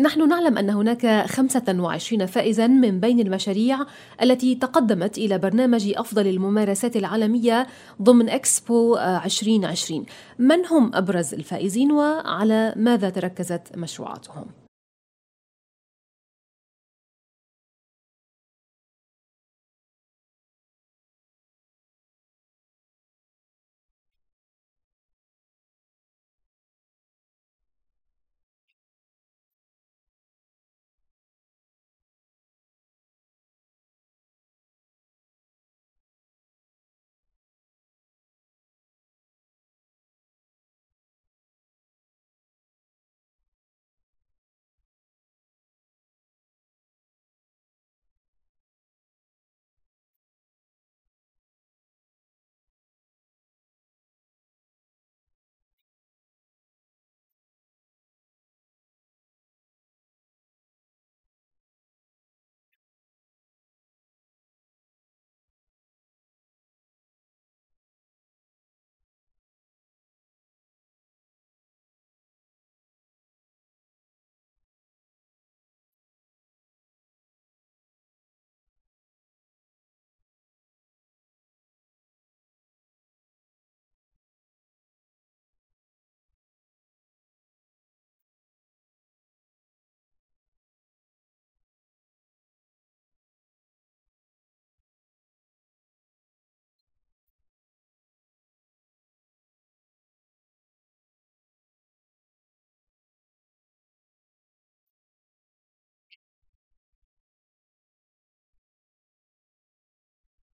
نحن نعلم أن هناك 25 فائزا من بين المشاريع التي تقدمت إلى برنامج أفضل الممارسات العالمية ضمن إكسبو 2020 من هم أبرز الفائزين وعلى ماذا تركزت مشروعاتهم؟